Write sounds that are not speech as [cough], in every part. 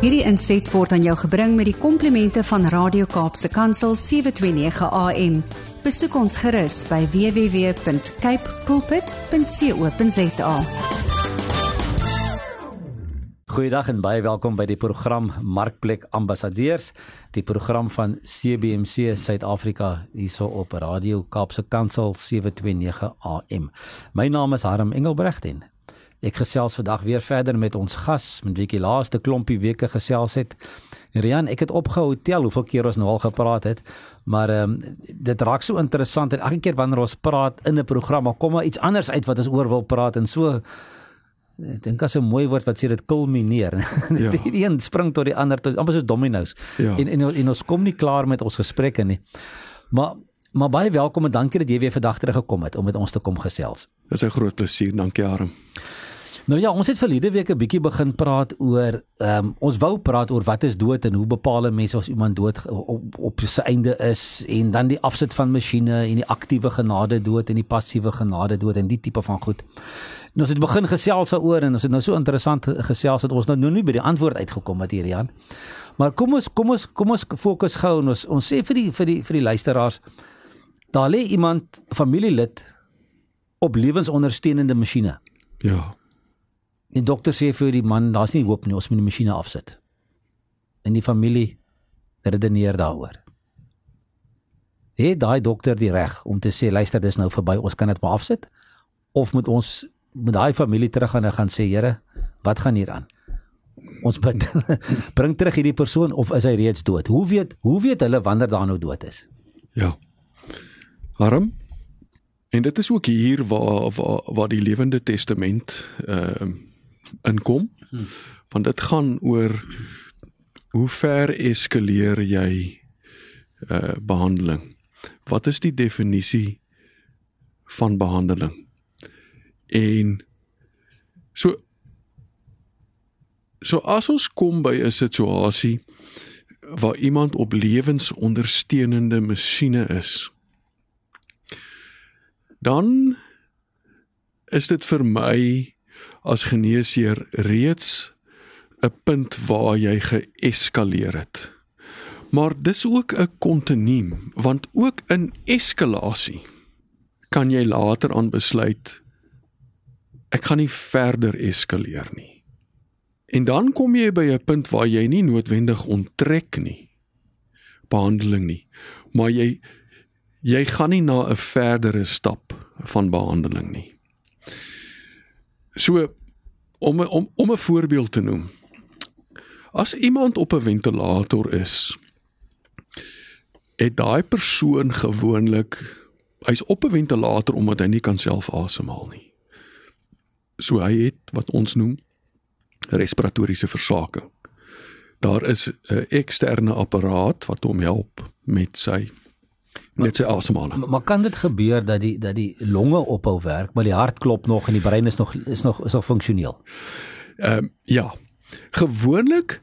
Hierdie inset word aan jou gebring met die komplimente van Radio Kaapse Kansel 729 AM. Besoek ons gerus by www.cape pulpit.co.za. Goeiedag en baie welkom by die program Markplek Ambassadeurs, die program van CBC Suid-Afrika hierso op Radio Kaapse Kansel 729 AM. My naam is Harm Engelbrecht en ek gesels vandag weer verder met ons gas met wie ek die laaste klompie weke gesels het. Rian, ek het opgehou tel hoeveel keer ons nou al gepraat het, maar ehm um, dit raak so interessant en elke keer wanneer ons praat in 'n program, kom maar iets anders uit wat ons oor wil praat en so Ek dink as 'n mooi woord wat sê dit kulmineer. [laughs] Ja. die een spring tot die ander tot amper so dominos. Ja. En, en en ons kom nie klaar met ons gesprekke nie. Maar maar baie welkom en dankie dat jy weer vandag terug gekom het om met ons te kom gesels. Dit is 'n groot plesier. Dankie Arm. Nou ja, ons het verlede week 'n bietjie begin praat oor ehm um, ons wou praat oor wat is dood en hoe bepaal mense as iemand dood op op sy einde is en dan die afsit van masjiene en die aktiewe genade dood en die passiewe genade dood en die tipe van goed. En ons het begin gesels daaroor en ons het nou so interessant gesels dat ons nou nou nie by die antwoord uitgekom het hier Jan. Maar kom ons kom ons kom ons fokus gou en ons ons sê vir die vir die vir die luisteraars daar lê iemand familielid op lewensondersteunende masjiene. Ja. Die dokter sê vir die man, daar's nie hoop nie, ons moet die masjiene afsit. En die familie redeneer daaroor. Het daai dokter die reg om te sê luister, dis nou verby, ons kan dit maar afsit? Of moet ons met daai familie teruggaan en gaan sê, Here, wat gaan hier aan? Ons bid [laughs] bring terug hierdie persoon of is hy reeds dood? Hoe weet hoe weet hulle wanneer daar nou dood is? Ja. Waarom? En dit is ook hier waar waar waar die lewende testament ehm uh, inkom. Hmm. Want dit gaan oor hoe ver eskaleer jy uh behandeling? Wat is die definisie van behandeling? En so so as ons kom by 'n situasie waar iemand op lewensondersteunende masjiene is, dan is dit vir my as geneesheer reeds 'n punt waar jy geeskaleer het. Maar dis ook 'n kontinuum, want ook in eskalasie kan jy later aan besluit ek gaan nie verder eskaleer nie. En dan kom jy by 'n punt waar jy nie noodwendig onttrek nie behandeling nie, maar jy jy gaan nie na 'n verdere stap van behandeling nie. So om om om 'n voorbeeld te noem. As iemand op 'n ventilator is, het daai persoon gewoonlik hy's op 'n ventilator omdat hy nie kan self asemhaal nie. So hy het wat ons noem respiratoriese versaking. Daar is 'n eksterne apparaat wat hom help met sy net sy asemhaling. Maar, maar kan dit gebeur dat die dat die longe ophou werk, maar die hart klop nog en die brein is nog is nog is nog funksioneel? Ehm um, ja. Gewoonlik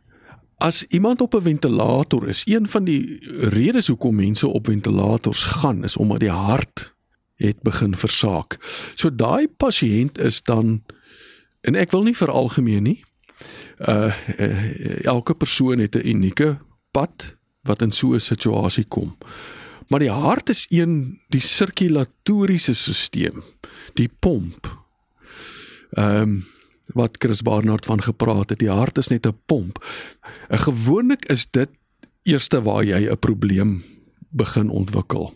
as iemand op 'n ventilator is, een van die redes hoekom mense op ventilators gaan is omdat die hart het begin versaak. So daai pasiënt is dan en ek wil nie vir algemeen nie. Uh, uh elke persoon het 'n unieke pad wat in so 'n situasie kom. Maar die hart is een die sirkulatoriese stelsel, die pomp. Ehm um, wat Chris Barnard van gepraat het, die hart is net 'n pomp. 'n Gewoonlik is dit eerste waar jy 'n probleem begin ontwikkel.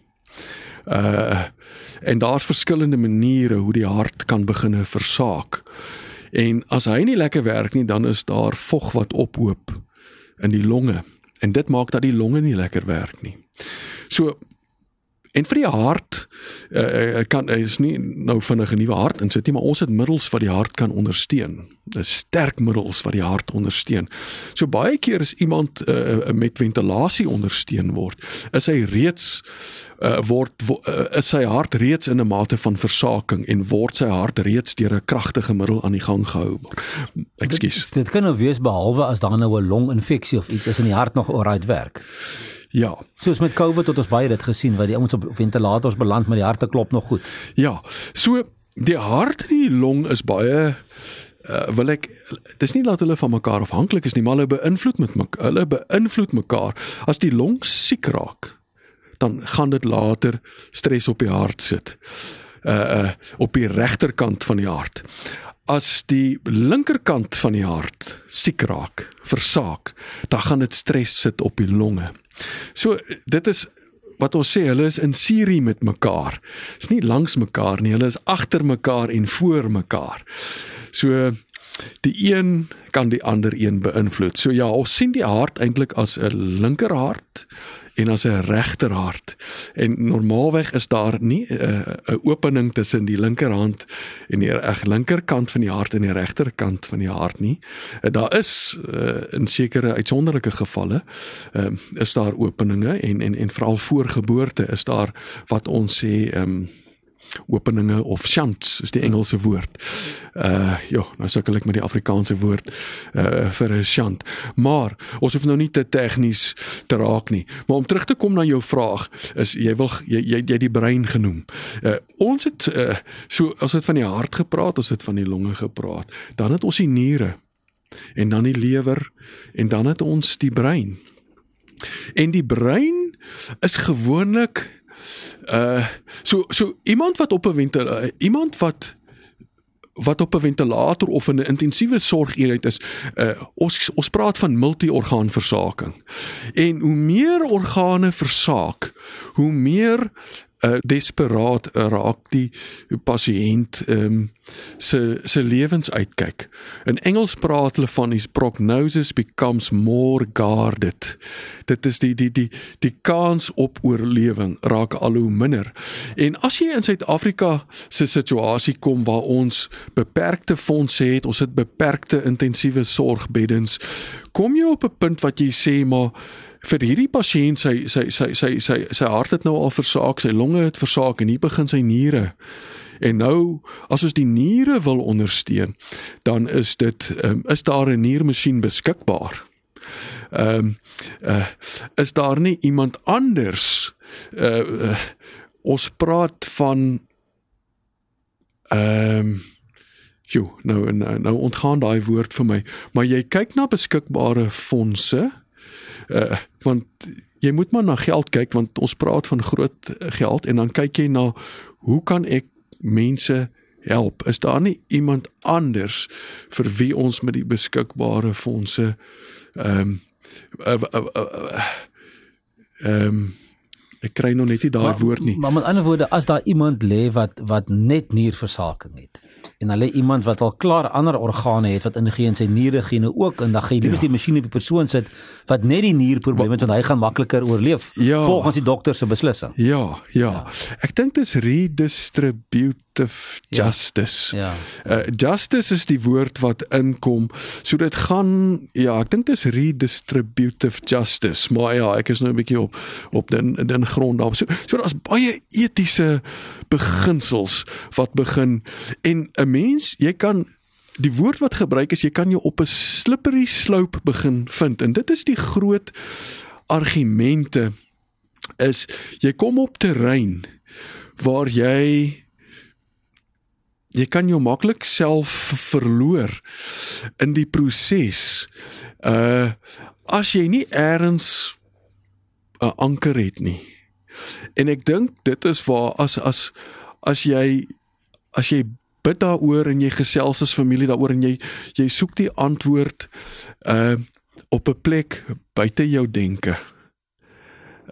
Uh en daar's verskillende maniere hoe die hart kan begin versaak. En as hy nie lekker werk nie, dan is daar vog wat ophoop in die longe en dit maak dat die longe nie lekker werk nie. So en vir die hart uh, kan is nie nou vinnig 'n nuwe hart insit nie, maar ons het middels wat die hart kan ondersteun. Dis sterk middels wat die hart ondersteun. So baie keer is iemand uh, met ventilasie ondersteun word, is hy reeds uh, word wo, uh, is sy hart reeds in 'n mate van versaking en word sy hart reeds deur 'n kragtige middel aan die gang gehou word. Ekskuus. Dit, dit kan nou wees behalwe as daar nou 'n longinfeksie of iets is in die hart nog oral werk. Ja. Soos met COVID het ons baie dit gesien waar die ouens op ventilators beland maar die harte klop nog goed. Ja. So die hart en die long is baie uh, wil ek dis nie dat hulle van mekaar afhanklik is nie, maar hulle beïnvloed met mekaar. Hulle beïnvloed mekaar. As die long siek raak, dan gaan dit later stres op die hart sit. Uh uh op die regterkant van die hart. As die linkerkant van die hart siek raak, versaak, dan gaan dit stres sit op die longe. So dit is wat ons sê, hulle is in serie met mekaar. Dit is nie langs mekaar nie, hulle is agter mekaar en voor mekaar. So die een kan die ander een beïnvloed. So ja, ons sien die hart eintlik as 'n linkerhart en as 'n regterhart. En normaalweg is daar nie eh, 'n uh, opening tussen die linkerhand en die reg linkerkant van die hart en die regterkant van die hart nie. Uh, daar is uh, in sekere uitsonderlike gevalle uh, is daar openinge en en en veral voor geboorte is daar wat ons sê um, openinge of shunts is die Engelse woord. Uh ja, nou sukkel ek met die Afrikaanse woord uh vir 'n shunt. Maar ons hoef nou nie te tegnies te raak nie. Maar om terug te kom na jou vraag, is jy wil jy jy, jy die brein genoem. Uh ons het uh so as dit van die hart gepraat, ons het van die longe gepraat. Dan het ons die niere en dan die lewer en dan het ons die brein. En die brein is gewoonlik Uh so so iemand wat op 'n ventilator uh, iemand wat wat op 'n ventilator of in 'n intensiewe sorgeenheid is, uh ons ons praat van multi-orgaan versaking. En hoe meer organe versaak, hoe meer uh, desperaat raak die pasiënt um, se se lewens uitkyk. In Engels praat hulle van his prognosis becomes more guarded. Dit is die die die die kans op oorlewing raak al hoe minder. En as jy in Suid-Afrika se situasie kom waar ons beperkte fondse het, ons het beperkte intensiewe sorgbeddens, kom jy op 'n punt wat jy sê maar vir hierdie pasiënt sy sy sy sy sy sy hart het nou al versaak, sy longe het versaak en hier begin sy niere. En nou as ons die niere wil ondersteun, dan is dit um, is daar 'n niermasjien beskikbaar. Ehm um, uh, is daar nie iemand anders uh, uh ons praat van ehm um, Jo, nou nou nou ontgaan daai woord vir my, maar jy kyk na beskikbare fondse uh, want jy moet maar na geld kyk want ons praat van groot geld en dan kyk jy na hoe kan ek mense help? Is daar nie iemand anders vir wie ons met die beskikbare fondse ehm um, ehm uh, um, ek kry nog net nie daai woord nie. maar met ander woorde as daar iemand lê wat wat net nierversaking het en hulle iemand wat al klaar ander organe het wat ingeen sy niere gene ook en dan gaan jy liewer ja. die masjien op die persoon sit wat net die nierprobleme het want hy gaan makliker oorleef ja. volgens die dokter se beslissing. Ja, ja. ja. Ek dink dit is redistribute justice. Ja. ja. Uh justice is die woord wat inkom. So dit gaan ja, ek dink dit is redistributive justice, maar ja, ek is nou 'n bietjie op op den den grond daar. So so daar's baie etiese beginsels wat begin en 'n mens, jy kan die woord wat gebruik is jy kan jou op 'n slippery slope begin vind en dit is die groot argumente is jy kom op terrein waar jy jy kan jou maklik self verloor in die proses. Uh as jy nie eers 'n anker het nie. En ek dink dit is waar as as as jy as jy bid daaroor en jy gesels as familie daaroor en jy jy soek die antwoord uh op 'n plek buite jou denke.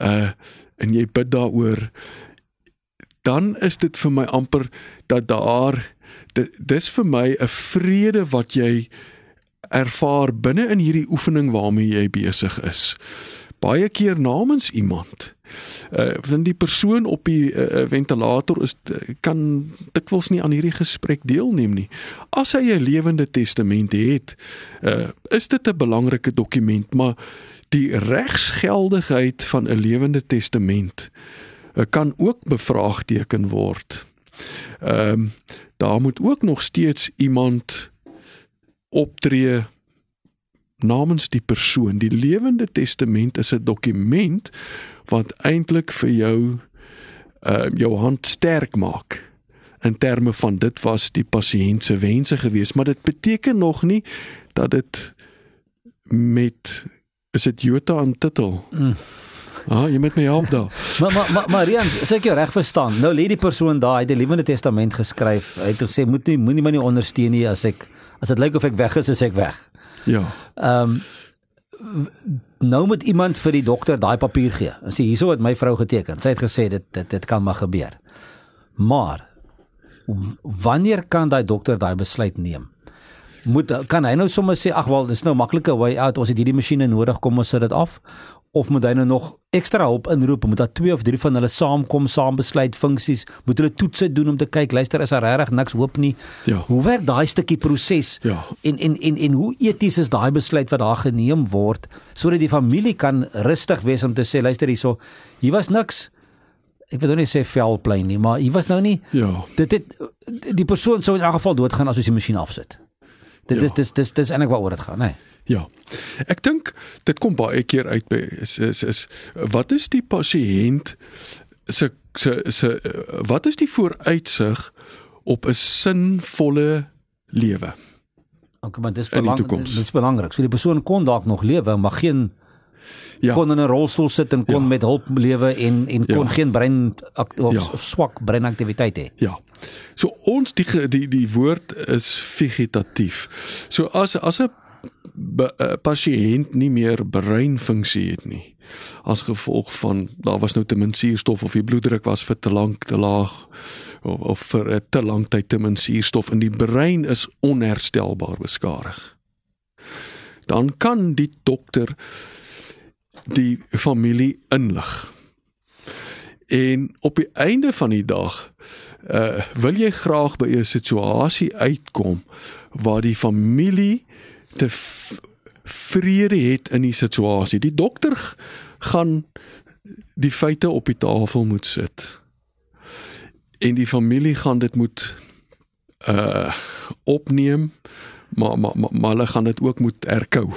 Uh en jy bid daaroor dan is dit vir my amper dat daar dis vir my 'n vrede wat jy ervaar binne in hierdie oefening waarmee jy besig is. Baie keer namens iemand. Uh want die persoon op die uh, ventilator is kan dikwels nie aan hierdie gesprek deelneem nie. As hy 'n lewende testament het, uh is dit 'n belangrike dokument, maar die regsgeldigheid van 'n lewende testament uh, kan ook bevraagteken word. Ehm um, daar moet ook nog steeds iemand optree namens die persoon. Die lewende testament is 'n dokument wat eintlik vir jou uh jou hand sterk maak in terme van dit was die pasiënt se wense gewees, maar dit beteken nog nie dat dit met is dit Jota aan titel. Mm. [laughs] Ah, jy moet my help daar. [laughs] maar maar maar Marian, sê ek jou reg verstaan. Nou lê die persoon daar, hy het die Lewende Testament geskryf. Hy het gesê moet nie moenie my nie ondersteun nie as ek as dit lyk of ek weg is, is ek weg. Ja. Ehm um, nou moet iemand vir die dokter daai papier gee. En sê hierso het my vrou geteken. Sy het gesê dit dit dit kan maar gebeur. Maar wanneer kan daai dokter daai besluit neem? Moet kan hy nou sommer sê ag wel dis nou maklike way out ons het hierdie masjiene nodig kom ons sit dit af of moet hy nou nog ekstra hulp inroep moet daar twee of drie van hulle saamkom saam besluit funksies moet hulle toetse doen om te kyk luister is daar regtig niks hoop nie ja. hoe werk daai stukkie proses ja. en, en en en hoe eties is daai besluit wat daar geneem word sodat die familie kan rustig wees om te sê luister hierso hier was niks ek wil nou nie sê velplein nie maar hier was nou nie ja. dit het die persoon sou in elk geval doodgaan as ons die masjien afsit dit ja. is dis dis dis eintlik waaroor dit gaan nê nee. Ja. Ek dink dit kom baie keer uit by is is, is wat is die pasiënt se se se wat is die vooruitsig op 'n sinvolle lewe? OK, maar dis belangrik. Dis belangrik. So die persoon kon dalk nog lewe, maar geen ja. kon in 'n rolstoel sit en kon ja. met hulp lewe en en kon ja. geen brein of ja. swak breinaktiwiteit hê. Ja. So ons die die die woord is vegetatief. So as as 'n Eh, pasiënt nie meer breinfunksie het nie as gevolg van daar was nou te min suurstof of die bloeddruk was vir te lank te laag of, of vir 'n te lang tyd te min suurstof in die brein is onherstelbaar beskadig. Dan kan die dokter die familie inlig. En op die einde van die dag uh wil jy graag by 'n situasie uitkom waar die familie te vrede het in die situasie. Die dokter gaan die feite op die tafel moet sit. En die familie gaan dit moet uh opneem, maar maar maar, maar hulle gaan dit ook moet erkou.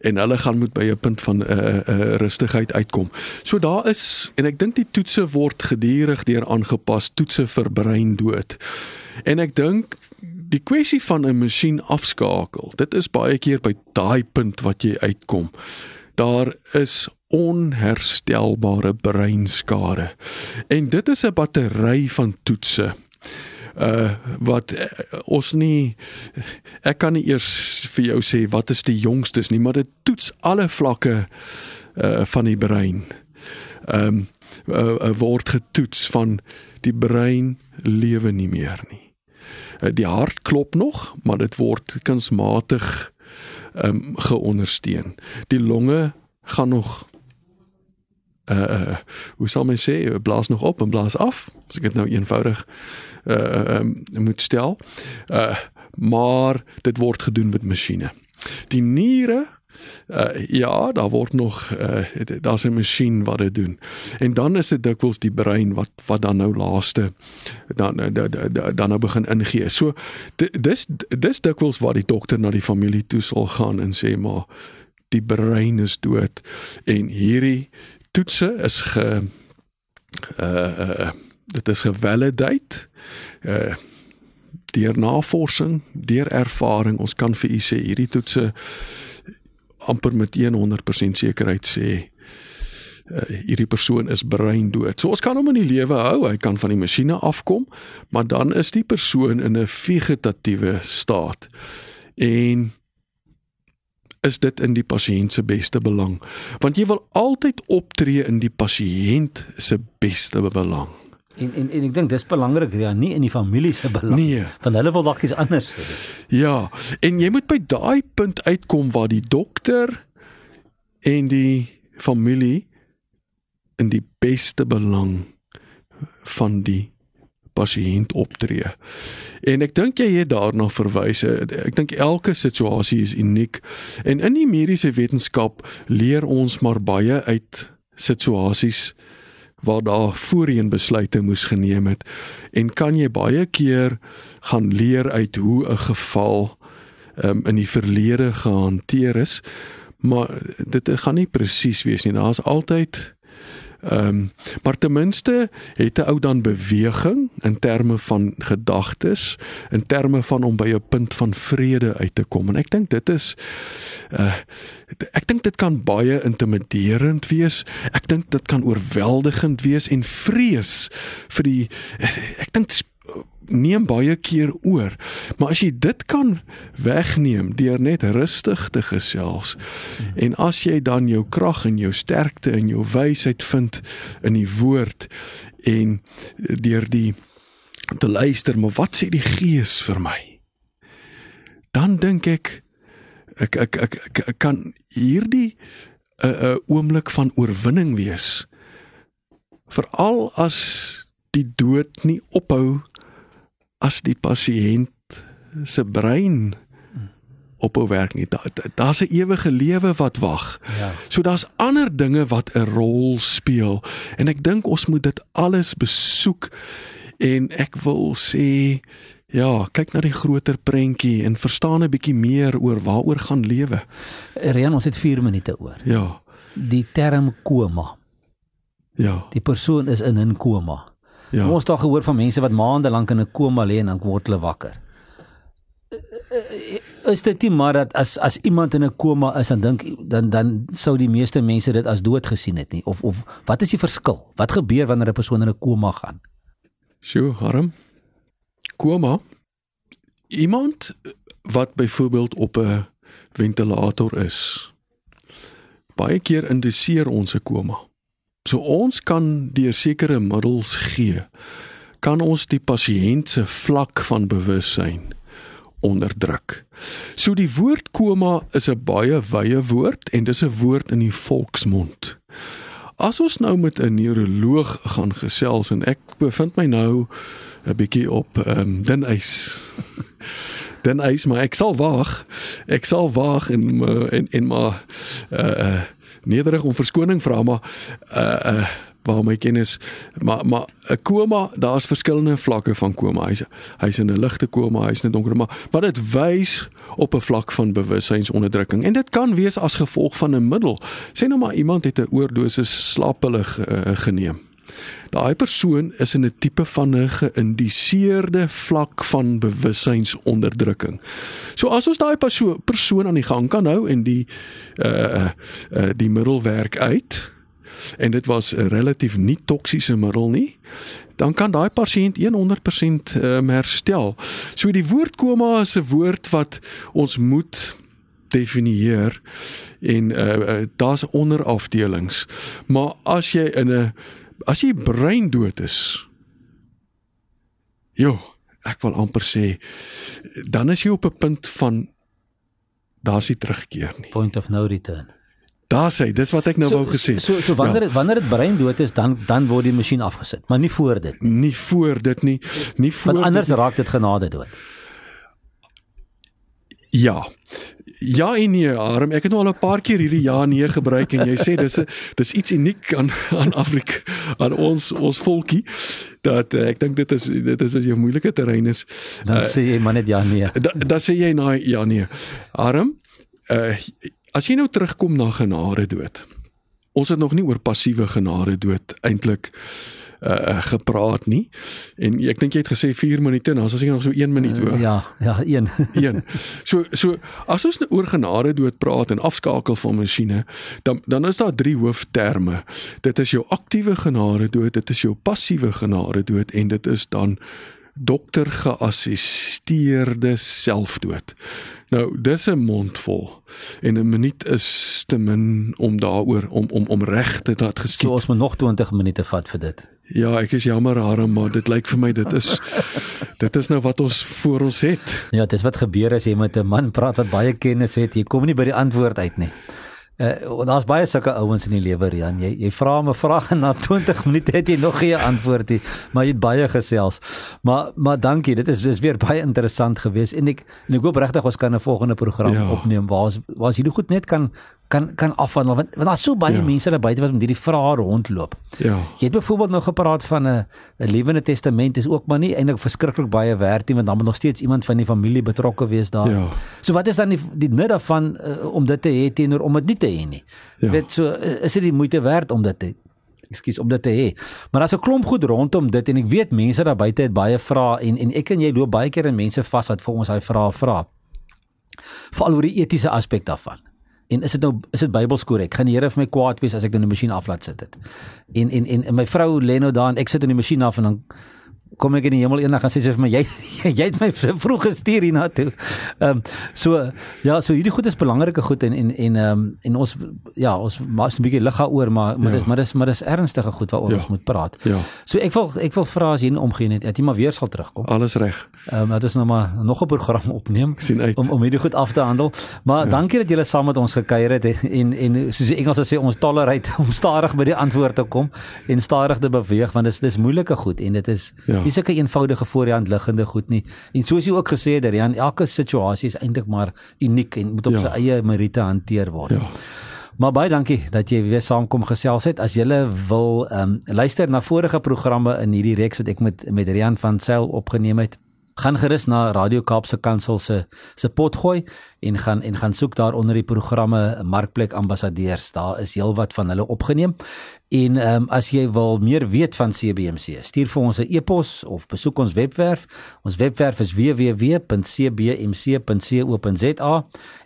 En hulle gaan moet by 'n punt van 'n uh, uh, rustigheid uitkom. So daar is en ek dink die toetse word gedurig deur aangepas, toetse vir breindood. En ek dink die kwessie van 'n masjien afskakel. Dit is baie keer by daai punt wat jy uitkom. Daar is onherstelbare breinskade. En dit is 'n battery van toetse uh wat uh, ons nie ek kan nie eers vir jou sê wat is die jongstes nie maar dit toets alle vlakke uh van die brein. Ehm um, uh, uh, word getoets van die brein lewe nie meer nie. Eh, die hart klop nog, maar dit word kunsmatig ehm um, geondersteun. Die longe gaan nog uh hoe sal mens sê, blaas nog op en blaas af, as ek dit nou eenvoudig uh um, moet stel. Uh maar dit word gedoen met masjiene. Die niere Uh, ja, daar word nog uh, daar's 'n masjien wat dit doen. En dan is dit dikwels die brein wat wat dan nou laaste dan dan dan nou begin ingee. So dis dis dikwels waar die dokter na die familie toe sal gaan en sê maar die brein is dood en hierdie toetse is ge uh dit is gevalidate uh deur navorsing, deur ervaring. Ons kan vir u sê hierdie toetse amper met 100% sekerheid sê uh, hierdie persoon is breindood. So ons kan hom in die lewe hou, hy kan van die masjiene afkom, maar dan is die persoon in 'n vegetatiewe staat. En is dit in die pasiënt se beste belang? Want jy wil altyd optree in die pasiënt se beste belang. En en en ek dink dis belangrik ja, nie in die familie se belang nee. want hulle wil dalk iets anders hê. Ja, en jy moet by daai punt uitkom waar die dokter en die familie in die beste belang van die pasiënt optree. En ek dink jy het daarna verwys. Ek dink elke situasie is uniek en in die mediese wetenskap leer ons maar baie uit situasies waar daar voorheen besluite moes geneem het. En kan jy baie keer gaan leer uit hoe 'n geval um, in die verlede gehanteer is maar dit gaan nie presies wees nie. Daar's altyd Ehm um, maar ten minste het 'n ou dan beweging in terme van gedagtes, in terme van om by 'n punt van vrede uit te kom. En ek dink dit is uh ek dink dit kan baie intimiderend wees. Ek dink dit kan oorweldigend wees en vrees vir die ek dink neem baie keer oor. Maar as jy dit kan wegneem deur net rustig te gesels en as jy dan jou krag en jou sterkte en jou wysheid vind in die woord en deur die te luister, maar wat sê die Gees vir my? Dan dink ek ek ek ek, ek, ek kan hierdie 'n uh, 'n uh, oomblik van oorwinning wees. Veral as die dood nie ophou as die pasiënt se brein op 'n werk nie. Daar's 'n ewige lewe wat wag. Ja. So daar's ander dinge wat 'n rol speel en ek dink ons moet dit alles besoek en ek wil sê ja, kyk na die groter prentjie en verstaan 'n bietjie meer oor waaroor gaan lewe. Rian, ons het 4 minute oor. Ja. Die term koma. Ja. Die persoon is in 'n koma. Ja. Ons het al gehoor van mense wat maande lank in 'n koma lê en dan word hulle wakker. Is dit nie maar dat as as iemand in 'n koma is dan dink dan dan sou die meeste mense dit as dood gesien het nie of of wat is die verskil? Wat gebeur wanneer 'n persoon in 'n koma gaan? Sjoe, harm. Koma. Iemand wat byvoorbeeld op 'n ventilator is. Baie keer indiseer ons 'n koma. So ons kan deur sekere middels gee kan ons die pasiënt se vlak van bewussyn onderdruk. So die woord koma is 'n baie wye woord en dis 'n woord in die volksmond. As ons nou met 'n neuroloog gaan gesels en ek bevind my nou 'n bietjie op ehm um, dun ys. [laughs] dun ys, maar ek sal wag. Ek sal wag en en en maar uh nederig om verskoning vra maar uh uh waar my kennis maar maar 'n koma daar's verskillende vlakke van koma. Hy's hy's in 'n ligte koma hy's net donker maar maar dit wys op 'n vlak van bewussynsonderdrukking. En dit kan wees as gevolg van 'n middel. Sê nou maar iemand het 'n oordosis slaappille uh, geneem Daai persoon is in 'n tipe van 'n geïndiseerde vlak van bewussynsonderdrukking. So as ons daai persoon aan die gang kan hou en die uh uh die middel werk uit en dit was 'n relatief nie toksiese middel nie, dan kan daai pasiënt 100% um, herstel. So die woord koma is 'n woord wat ons moet definieer en uh, uh daar's onderafdelings. Maar as jy in 'n as jy brein dood is. Jo, ek wil amper sê dan is jy op 'n punt van daar's nie terugkeer nie. Point of no return. Daar sê, dis wat ek nou so, wou gesê. So so wanneer ja. dit wanneer dit brein dood is, dan dan word die masjien afgesit, maar nie voor dit nie. Nie voor dit nie. Nie voor Want anders dit, raak dit genade dood. Ja. Ja en nee, Harm, ek het nou al 'n paar keer hierdie ja nee gebruik en jy sê dis 'n dis iets uniek aan aan Afrika, aan ons ons volkie dat uh, ek dink dit is dit is as jy moeilike terrein is. Dan uh, sê jy maar net ja nee. Dan da sê jy nou ja nee. Harm, uh, as jy nou terugkom na genade dood. Ons het nog nie oor passiewe genade dood eintlik uh gepraat nie. En ek dink jy het gesê 4 minute, as ons nog so 1 minuut oor. Uh, ja, ja, 1. 1. [laughs] So so as ons nou oor genade dood praat en afskakel van masjiene, dan dan is daar drie hoofterme. Dit is jou aktiewe genade dood, dit is jou passiewe genade dood en dit is dan dokter geassisteerde selfdood. Nou, dis 'n mondvol en 'n minuut is te min om daaroor om om om reg te dat geskied. So ons moet nog 20 minute vat vir dit. Ja, ek is jammer Harm, maar dit lyk vir my dit is [laughs] dit is nou wat ons voor ons het. Ja, dis wat gebeur as jy met 'n man praat wat baie kennis het, jy kom nie by die antwoord uit nie. Uh, daar's baie sulke ouens in die lewe Rian. Jy jy vra 'n vraag en na 20 minute het jy nog geen antwoord nie, maar jy het baie gesels. Maar maar dankie, dit is dis weer baie interessant geweest en ek en ek hoop regtig ons kan 'n volgende program ja. opneem waar ons waar ons hierdie goed net kan kan kan afhandel want want daar's so baie ja. mense daar buite wat met hierdie vrae rondloop. Ja. Jy het byvoorbeeld nou gepraat van 'n 'n lewende testament is ook maar nie eintlik verskriklik baie werd nie want dan moet nog steeds iemand van die familie betrokke wees daar. Ja. So wat is dan die die nut daarvan uh, om dit te hê teenoor om dit nie te hê nie? Ja. Weet so is dit die moeite werd om dit te ekskuus om dit te hê. Maar daar's 'n klomp goed rondom dit en ek weet mense daar buite het baie vrae en en ek en jy loop baie keer in mense vas wat vir ons daai vrae vra. Veral oor die etiese aspek daarvan. En is dit nou is dit Bybels korrek? Gaan die Here vir my kwaad wees as ek nou die masjien aflaat sit dit? En en en, en my vrou lê nou daar en ek sit in die masjien af en dan kom ek in die hemel eendag en sê sy vir my [laughs] jy jy het my vroeg gestuur hiernatoe. Ehm um, so ja, so hierdie goed is belangrike goed en en en ehm um, en ons ja, ons maar 'n bietjie lig daaroor maar maar ja. dis maar dis maar dis ernstige goed waaroor ja. ons moet praat. Ja. So ek wil ek wil vra as jy nie omgee net dat jy maar weer sal terugkom. Alles reg. Ehm um, dit is nou maar nog 'n program opneem om om hierdie goed af te handel. Maar ja. dankie dat julle saam met ons gekuier het en en soos die Engelse sê ons tolerate [laughs] om stadig by die antwoord te kom en stadig te beweeg want dit is dis moeilike goed en dit is ja nie sulke eenvoudige voor die hand liggende goed nie. En soos jy ook gesê het, Rian, elke situasie is eintlik maar uniek en moet op ja. sy eie meriete hanteer word. Ja. Maar baie dankie dat jy weer saamkom gesels het. As jy wil ehm um, luister na vorige programme in hierdie reeks wat ek met met Rian van Sail opgeneem het, gaan gerus na Radio Kaapse Kansel se se pot gooi en gaan en gaan soek daar onder die programme Markplek Ambassadeurs. Daar is heelwat van hulle opgeneem. En ehm um, as jy wil meer weet van CBMC, stuur vir ons 'n e-pos of besoek ons webwerf. Ons webwerf is www.cbmc.co.za.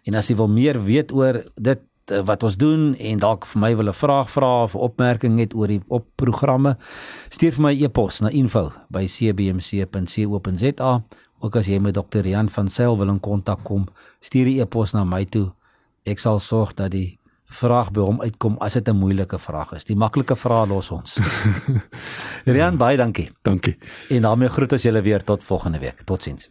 En as jy wil meer weet oor dit Eh, wat ons doen en dalk vir my wil 'n vraag vra of 'n opmerking het oor die op programme, stuur vir my e-pos na info@cbmc.co.za. Ook as jy met Dr. Jan van Sail wil in kontak kom, stuur die e-pos na my toe. Ek sal sorg dat die vraag by hom uitkom as dit 'n moeilike vraag is. Die maklike vrae los ons. [laughs] Rian, baie dankie. Dankie. En daarmee groet ons julle weer tot volgende week. Totsiens.